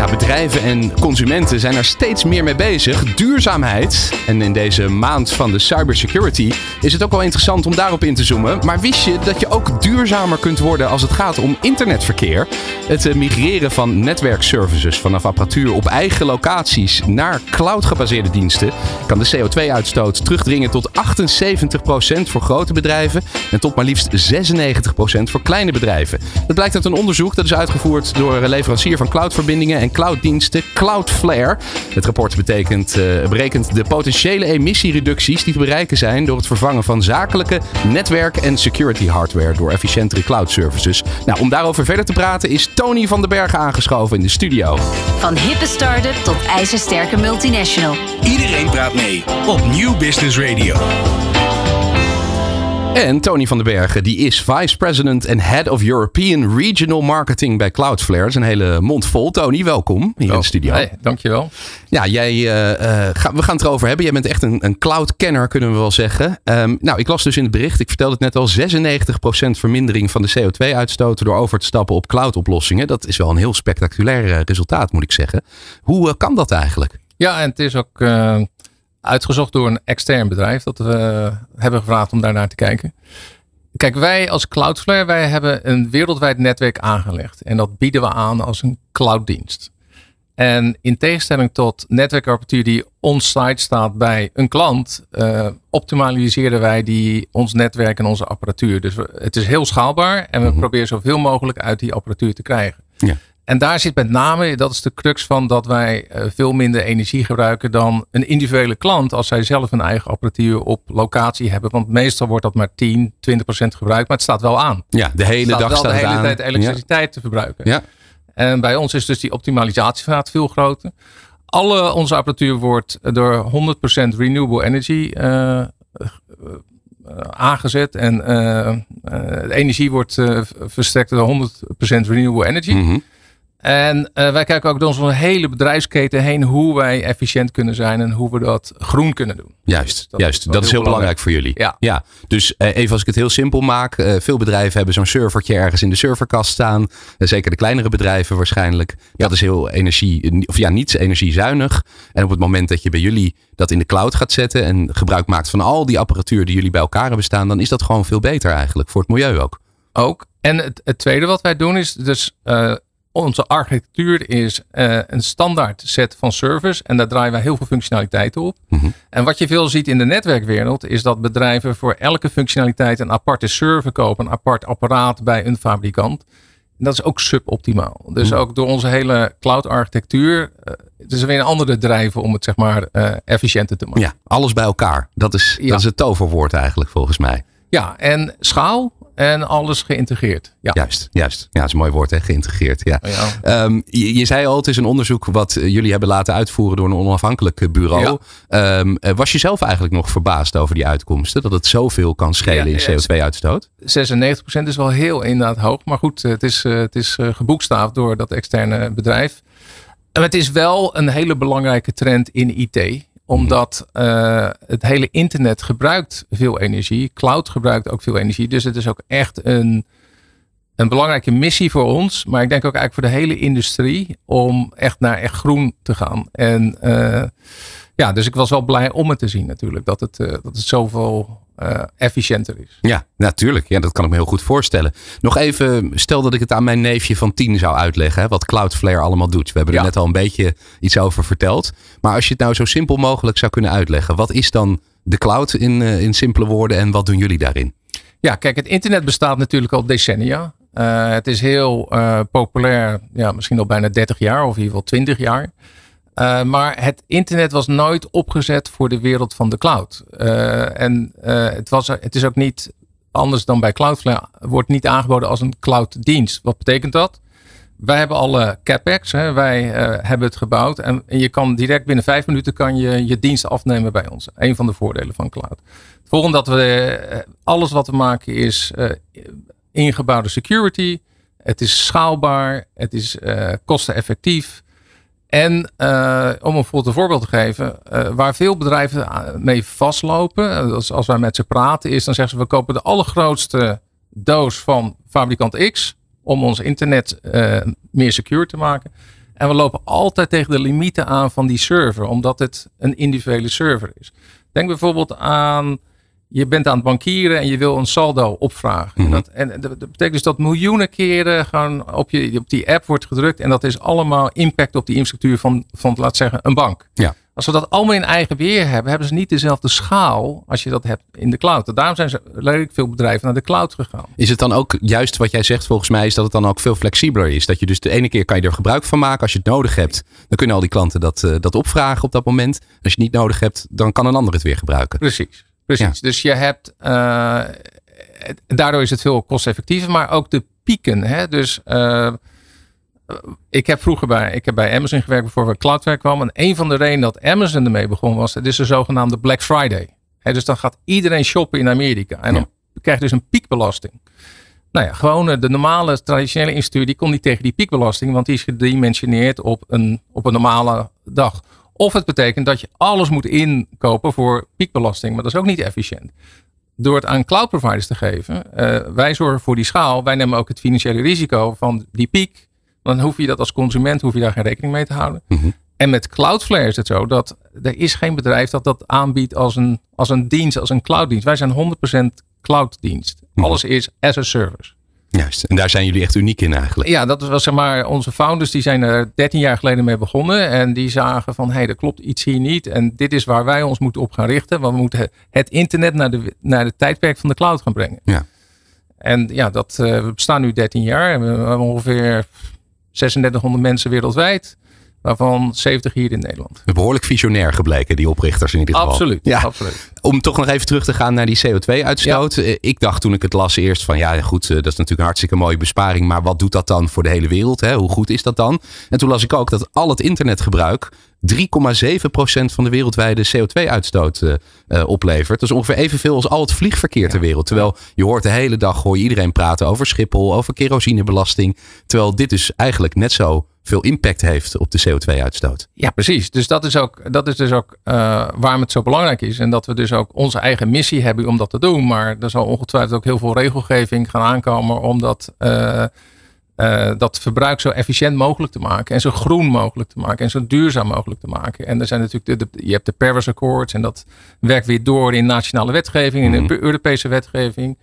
Ja, bedrijven en consumenten zijn er steeds meer mee bezig. Duurzaamheid. En in deze maand van de cybersecurity is het ook wel interessant om daarop in te zoomen. Maar wist je dat je ook duurzamer kunt worden als het gaat om internetverkeer? Het eh, migreren van netwerkservices vanaf apparatuur op eigen locaties naar cloud-gebaseerde diensten kan de CO2-uitstoot terugdringen tot 78% voor grote bedrijven en tot maar liefst 96% voor kleine bedrijven. Dat blijkt uit een onderzoek dat is uitgevoerd door een leverancier van cloudverbindingen en clouddiensten Cloudflare. Het rapport betekent, uh, berekent de potentiële emissiereducties die te bereiken zijn door het vervangen van zakelijke netwerk- en security hardware door efficiëntere cloud services. Nou, om daarover verder te praten is Tony van den Bergen aangeschoven in de studio. Van hippe start-up tot ijzersterke multinational. Iedereen praat mee op New Business Radio. En Tony van den Bergen, die is Vice President en Head of European Regional Marketing bij Cloudflare. Dat is een hele mond vol. Tony, welkom hier in de studio. Hey, dankjewel. Ja, jij, uh, ga, we gaan het erover hebben. Jij bent echt een, een cloud-kenner, kunnen we wel zeggen. Um, nou, ik las dus in het bericht, ik vertelde het net al, 96% vermindering van de CO2-uitstoot door over te stappen op cloud-oplossingen. Dat is wel een heel spectaculair resultaat, moet ik zeggen. Hoe uh, kan dat eigenlijk? Ja, en het is ook uitgezocht door een extern bedrijf dat we hebben gevraagd om daarnaar te kijken. Kijk, wij als Cloudflare, wij hebben een wereldwijd netwerk aangelegd. En dat bieden we aan als een clouddienst. En in tegenstelling tot netwerkapparatuur die on-site staat bij een klant, uh, optimaliseren wij die, ons netwerk en onze apparatuur. Dus we, het is heel schaalbaar en we mm -hmm. proberen zoveel mogelijk uit die apparatuur te krijgen. Ja. En daar zit met name, dat is de crux van dat wij uh, veel minder energie gebruiken dan een individuele klant als zij zelf een eigen apparatuur op locatie hebben. Want meestal wordt dat maar 10, 20 procent gebruikt, maar het staat wel aan. Ja, de hele dag staat de hele aan. tijd elektriciteit ja. te verbruiken. Ja. En bij ons is dus die optimalisatiegraad veel groter. Alle onze apparatuur wordt door 100% renewable energy uh, uh, aangezet. En de energie wordt verstrekt door 100% renewable energy. Mm -hmm. En uh, wij kijken ook door onze hele bedrijfsketen heen hoe wij efficiënt kunnen zijn en hoe we dat groen kunnen doen. Juist, dus dat, juist. dat is heel belangrijk. voor jullie. Ja. ja. Dus uh, even als ik het heel simpel maak. Uh, veel bedrijven hebben zo'n servertje ergens in de serverkast staan. zeker de kleinere bedrijven waarschijnlijk. Ja. Dat is heel energie, of ja, niet energiezuinig. En op het moment dat je bij jullie dat in de cloud gaat zetten en gebruik maakt van al die apparatuur die jullie bij elkaar hebben staan, dan is dat gewoon veel beter eigenlijk voor het milieu ook. Ook. En het, het tweede wat wij doen is dus onze architectuur is uh, een standaard set van servers en daar draaien wij heel veel functionaliteiten op. Mm -hmm. En wat je veel ziet in de netwerkwereld is dat bedrijven voor elke functionaliteit een aparte server kopen, een apart apparaat bij een fabrikant. En dat is ook suboptimaal. Dus mm -hmm. ook door onze hele cloud architectuur, uh, het is weer een andere drijven om het zeg maar uh, efficiënter te maken. Ja, alles bij elkaar. Dat is, ja. dat is het toverwoord eigenlijk volgens mij. Ja, en schaal en alles geïntegreerd. Ja. Juist, juist. Ja, dat is een mooi woord, hè? geïntegreerd. Ja. ja. Um, je, je, zei al, het is een onderzoek wat jullie hebben laten uitvoeren door een onafhankelijk bureau. Ja. Um, was je zelf eigenlijk nog verbaasd over die uitkomsten? Dat het zoveel kan schelen in CO2-uitstoot? 96% is wel heel inderdaad hoog. Maar goed, het is, het is geboekstaafd door dat externe bedrijf. En het is wel een hele belangrijke trend in IT omdat uh, het hele internet gebruikt veel energie. Cloud gebruikt ook veel energie. Dus het is ook echt een, een belangrijke missie voor ons. Maar ik denk ook eigenlijk voor de hele industrie. Om echt naar echt groen te gaan. En uh, ja, dus ik was wel blij om het te zien natuurlijk. Dat het, uh, dat het zoveel uh, efficiënter is. Ja, natuurlijk. Ja, dat kan ik me heel goed voorstellen. Nog even, stel dat ik het aan mijn neefje van tien zou uitleggen. Hè, wat Cloudflare allemaal doet. We hebben er ja. net al een beetje iets over verteld. Maar als je het nou zo simpel mogelijk zou kunnen uitleggen. Wat is dan de cloud in, uh, in simpele woorden en wat doen jullie daarin? Ja, kijk, het internet bestaat natuurlijk al decennia. Uh, het is heel populair, ja, misschien al bijna 30 jaar of in ieder geval 20 jaar. Uh, maar het internet was nooit opgezet voor de wereld van de cloud. Uh, en uh, het, was, het is ook niet anders dan bij Cloudflare. Wordt niet aangeboden als een clouddienst. Wat betekent dat? Wij hebben alle CapEx. Hè, wij hebben het gebouwd. En, je kan direct binnen vijf minuten kan je, je dienst afnemen bij ons. Een van de voordelen van cloud. Het dat we alles wat we maken is ingebouwde security. Het is schaalbaar. Het is kosteneffectief. En uh, om een voorbeeld te geven, uh, waar veel bedrijven mee vastlopen, dus als wij met ze praten, is dan zeggen ze: we kopen de allergrootste doos van fabrikant X om ons internet uh, meer secure te maken. En we lopen altijd tegen de limieten aan van die server, omdat het een individuele server is. Denk bijvoorbeeld aan je bent aan het bankieren en je wil een saldo opvragen. en, mhm. dat, en, dat, betekent dus dat miljoenen keren gewoon op, je, op die app wordt gedrukt. En dat is allemaal impact op die infrastructuur van, van laat zeggen, een bank. Ja. Als we dat allemaal in eigen beheer hebben, hebben ze niet dezelfde schaal als je dat hebt in de cloud. daarom zijn ze redelijk veel bedrijven naar de cloud gegaan. Is het dan ook juist wat jij zegt, volgens mij, is dat het dan ook veel flexibeler is? Dat je dus de ene keer kan je er gebruik van maken. Als je het nodig hebt, dan kunnen al die klanten dat, uh, dat opvragen op dat moment. Als je het niet nodig hebt, dan kan een ander het weer gebruiken. Precies. Precies. Dus je hebt, uh, daardoor is het veel kosteffectiever, maar ook de pieken. Hè? Dus uh, ik heb vroeger bij, ik heb bij Amazon gewerkt voor we Cloudflare kwam. En een van de redenen dat Amazon ermee begon was, het is de zogenaamde Black Friday. Hè? Dus dan gaat iedereen shoppen in Amerika. En dan krijg je dus een piekbelasting. Nou ja, gewoon eh, de normale traditionele instuur, die komt niet tegen die piekbelasting, want die is gedimensioneerd op een, op een normale dag. Of het betekent dat je alles moet inkopen voor piekbelasting, maar dat is ook niet efficiënt. Door het aan cloud providers te geven, uh, wij zorgen voor die schaal, wij nemen ook het financiële risico van die piek. Dan hoef je dat als consument, hoef je daar geen rekening mee te houden. Mhm. En met Cloudflare is het zo dat er is geen bedrijf dat dat aanbiedt als een, als een dienst, als een clouddienst. Wij zijn 100% clouddienst. Mhm. Alles is as a service. Juist, en daar zijn jullie echt uniek in eigenlijk. Ja, dat was zeg maar onze founders, die zijn er 13 jaar geleden mee begonnen. En die zagen van, hé, hey, er klopt iets hier niet. En dit is waar wij ons moeten op gaan richten. Want we moeten het internet naar de, naar de tijdperk van de cloud gaan brengen. Ja. En ja, dat, uh, we bestaan nu 13 jaar. En we hebben ongeveer 3600 mensen wereldwijd. Waarvan 70 hier in Nederland. Behoorlijk visionair gebleken, die oprichters in ieder geval. Absoluut, ja. absoluut. Om toch nog even terug te gaan naar die CO2-uitstoot. Eh, ik dacht toen ik het las eerst van ja goed, eh, dat is natuurlijk een hartstikke mooie besparing. Maar wat doet dat dan voor de hele wereld? Hè? Hoe goed is dat dan? En toen las ik ook dat al het internetgebruik 3,7% van de wereldwijde CO2-uitstoot uh, uh, oplevert. Dat is ongeveer evenveel als al het vliegverkeer ter wereld. Terwijl je hoort de hele dag hoor je iedereen praten over Schiphol, over kerosinebelasting. Terwijl dit dus eigenlijk net zo veel impact heeft op de CO2-uitstoot. Ja, precies. Dus dat is, ook, dat is dus ook uh, waarom het zo belangrijk is. En dat we dus ook onze eigen missie hebben om dat te doen. Maar er zal ongetwijfeld ook heel veel regelgeving gaan aankomen om dat, uh, uh, dat verbruik zo efficiënt mogelijk te maken. En zo groen mogelijk te maken. En zo duurzaam mogelijk te maken. En er zijn natuurlijk de, de je hebt de Paris Accords. En dat werkt weer door in nationale wetgeving, in de mhm. Europese wetgeving.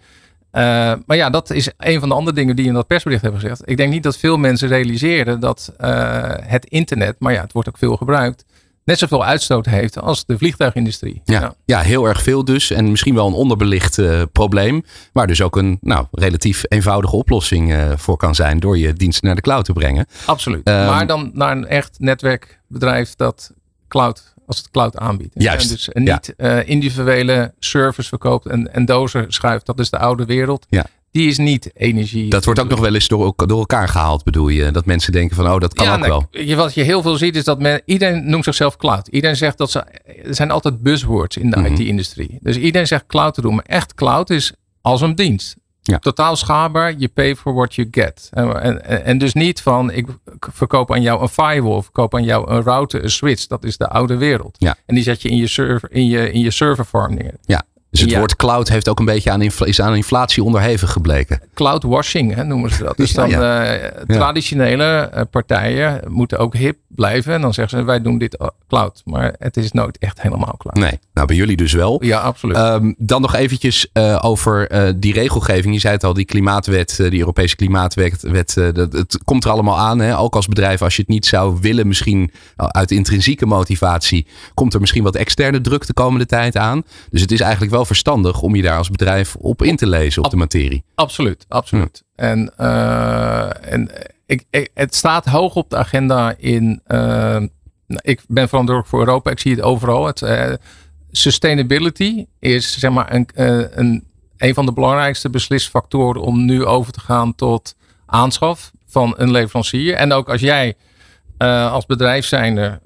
Uh, maar ja, dat is een van de andere dingen die in dat persbericht hebben gezegd. Ik denk niet dat veel mensen realiseren dat uh, het internet, maar ja, het wordt ook veel gebruikt, net zoveel uitstoot heeft als de vliegtuigindustrie. Ja, ja. ja heel erg veel dus. En misschien wel een onderbelicht uh, probleem. Waar dus ook een nou, relatief eenvoudige oplossing voor kan zijn door je diensten naar de cloud te brengen. Absoluut. Um, maar dan naar een echt netwerkbedrijf dat cloud als het cloud aanbiedt. Juist. En dus en niet ja. uh, individuele servers verkoopt en, en dozen schuift. Dat is de oude wereld. Ja. Die is niet energie. Dat wordt ook nog wel eens door, door elkaar gehaald, bedoel je? Dat mensen denken van, oh, dat kan ja, ook wel. Je, wat je heel veel ziet is dat men, iedereen noemt zichzelf cloud. Iedereen zegt dat ze, er zijn altijd buzzwords in de mm -hmm. IT-industrie. Dus iedereen zegt cloud te doen. Maar echt cloud is als een dienst. Ja. Totaal schaalbaar, je pay for what you get. En, en, en, dus niet van ik verkoop aan jou een firewall, verkoop aan jou een router, een switch. Dat is de oude wereld. Ja. En die zet je in je server, in je, in je serverfarm neer. Ja. Dus het ja. woord cloud heeft ook een beetje aan, is aan inflatie onderhevig gebleken. Cloud washing hè, noemen ze dat. Dus dan ja, ja. Uh, traditionele uh, partijen moeten ook hip blijven. En dan zeggen ze wij doen dit cloud. Maar het is nooit echt helemaal cloud. Nee, nou bij jullie dus wel. Ja, absoluut. Um, dan nog eventjes uh, over die regelgeving. Je zei het al, die klimaatwet, die Europese klimaatwet. Wet, dat, het komt er allemaal aan. Hè? Ook als bedrijf, als je het niet zou willen, misschien uit intrinsieke motivatie, komt er misschien wat externe druk de komende tijd aan. Dus het is eigenlijk wel verstandig om je daar als bedrijf op in te lezen op de materie. Absoluut, absoluut. Ja. En, uh, en ik, ik, het staat hoog op de agenda in. Uh, ik ben verantwoordelijk voor Europa. Ik zie het overal. Het, uh, sustainability is zeg maar een, een, een van de belangrijkste beslisfactoren om nu over te gaan tot aanschaf van een leverancier. En ook als jij als bedrijf zijnde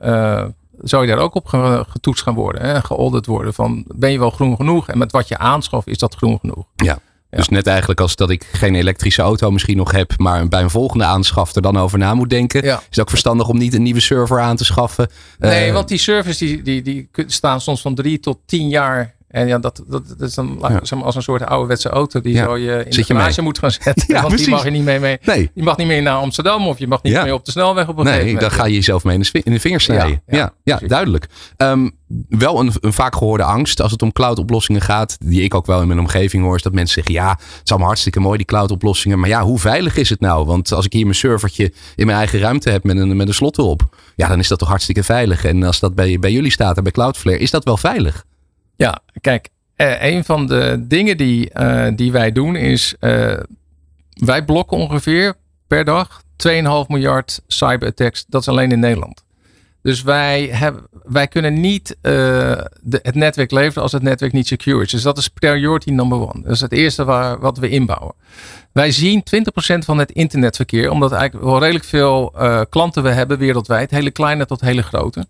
zou je daar ook op getoetst gaan worden, hè, geaudit worden van ben je wel groen genoeg en met wat je aanschaft is dat groen genoeg. Ja. Dus net eigenlijk als dat ik geen elektrische auto misschien nog heb, maar bij een volgende aanschaf er dan over na moet denken. Ja. Is het ook verstandig om niet een nieuwe server aan te schaffen? Nee, Eh, want die servers die, die, die staan soms van drie tot tien jaar. En ja, dat, dat, dat is dan Ja. als een soort ouderwetse auto die Ja. zo je in Zit de je garage moet gaan zetten. Ja, want precies. die mag je niet mee, mee. Nee. Je mag niet meer naar Amsterdam of je mag niet meer op de snelweg op een Nee, moment. dan ga je jezelf mee in de, vingers snijden. Ja, Ja, duidelijk. Ehm, wel een, een vaak gehoorde angst als het om cloud-oplossingen gaat, die ik ook wel in mijn omgeving hoor, is dat mensen zeggen: ja, het is allemaal hartstikke mooi, die cloud-oplossingen. Maar ja, hoe veilig is het nou? Want als ik hier mijn servertje in mijn eigen ruimte heb met een, met een slot erop, ja, dan is dat toch hartstikke veilig. En als dat bij, bij jullie staat en bij Cloudflare, is dat wel veilig? Ja, kijk, eh, een van de dingen die, eh, die wij doen is, eh, wij blokken ongeveer per dag 2,5 miljard cyberattacks. Dat is alleen in Nederland. Dus wij, hebben, wij kunnen niet de, het netwerk leveren als het netwerk niet secure is. Dus dat is priority number one. Dat is het eerste waar, wat we inbouwen. Wij zien 20% van het internetverkeer, omdat eigenlijk wel redelijk veel klanten we hebben wereldwijd, hele kleine tot hele grote.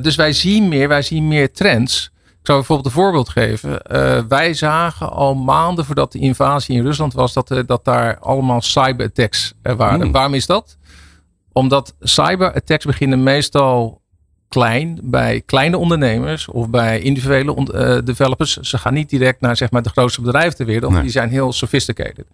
Dus wij zien meer, wij zien meer trends. Ik zou bijvoorbeeld een voorbeeld geven. Eh, wij zagen al maanden voordat de invasie in Rusland was, dat, eh, dat daar allemaal cyberattacks er waren. Hmm. Waarom is dat? Omdat cyberattacks beginnen meestal klein bij kleine ondernemers of bij individuele on- developers. Ze gaan niet direct naar zeg maar, de grootste bedrijven ter wereld. Nee. Die zijn heel sophisticated.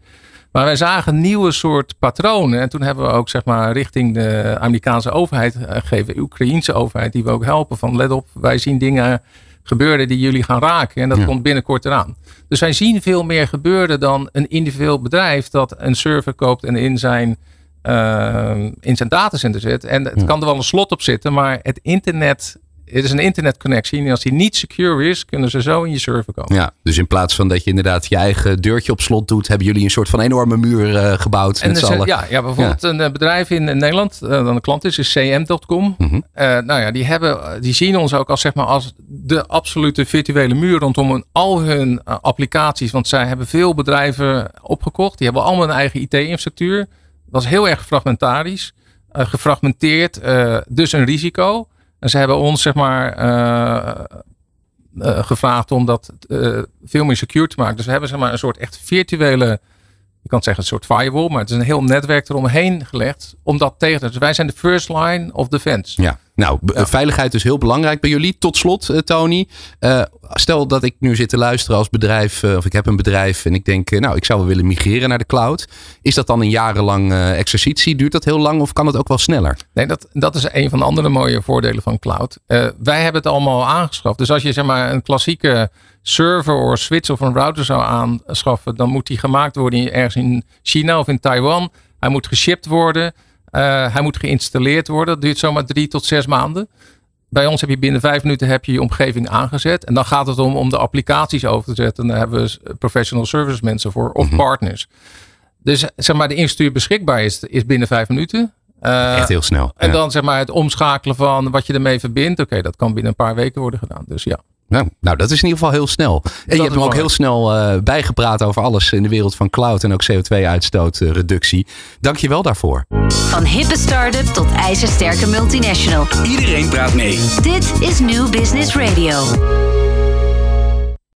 Maar wij zagen nieuwe soort patronen. En toen hebben we ook zeg maar, richting de Amerikaanse overheid gegeven, de Oekraïense overheid, die we ook helpen. Van let op, wij zien dingen gebeuren die jullie gaan raken. En dat Ja. komt binnenkort eraan. Dus wij zien veel meer gebeuren dan een individueel bedrijf dat een server koopt en in zijn, eh, in zijn datacenter zet. En het Ja. kan er wel een slot op zitten, maar het internet. Het is een internetconnectie. En als die niet secure is, kunnen ze zo in je server komen. Ja, dus in plaats van dat je inderdaad je eigen deurtje op slot doet, hebben jullie een soort van enorme muur eh, gebouwd En met allen. ja, ja, bijvoorbeeld een eh, bedrijf in, in Nederland, eh, dan een klant is, is cm.com. Eh, nou ja, die, hebben, die zien ons ook als, zeg maar, als de absolute virtuele muur rondom hun, al hun applicaties. Want zij hebben veel bedrijven opgekocht. Die hebben allemaal een eigen IT-infrastructuur. Dat is heel erg fragmentarisch, gefragmenteerd, dus een risico. En ze hebben ons zeg maar eh, gevraagd om dat eh, veel meer secure te maken. Dus we hebben zeg maar een soort echt virtuele je kan zeggen een soort firewall, maar het is een heel netwerk eromheen gelegd om dat tegen te Dus wij zijn de first line of defense. Ja, nou, veiligheid is heel belangrijk bij jullie. Tot slot, eh, Tony. Eh, stel dat ik nu zit te luisteren als bedrijf, eh, of ik heb een bedrijf en ik denk, nou, ik zou wel willen migreren naar de cloud. Is dat dan een jarenlang exercitie? Duurt dat heel lang of kan het ook wel sneller? Nee, dat, dat is een van de andere mooie voordelen van cloud. Wij hebben het allemaal aangeschaft. Dus als je zeg maar een klassieke server of switch of een router zou aanschaffen, dan moet die gemaakt worden ergens in China of in Taiwan. Hij moet geshipped worden. Eh, hij moet geïnstalleerd worden. Dat duurt zomaar drie tot zes maanden. Bij ons heb je binnen vijf minuten heb je, je omgeving aangezet. En dan gaat het om, om de applicaties over te zetten. En daar hebben we professional service mensen voor of partners. Dus zeg maar de infrastructuur beschikbaar is, is binnen vijf minuten. Eh, Echt heel snel. en Ja. dan zeg maar het omschakelen van wat je ermee verbindt. Oké, dat kan binnen een paar weken worden gedaan. Dus ja. Nou, nou, dat is in ieder geval heel snel. En je hebt me ook heel snel eh, bijgepraat over alles in de wereld van cloud en ook CO2-uitstootreductie. Dank je wel daarvoor. Van hippe start-up tot ijzersterke multinational. Iedereen praat mee. Dit is New Business Radio.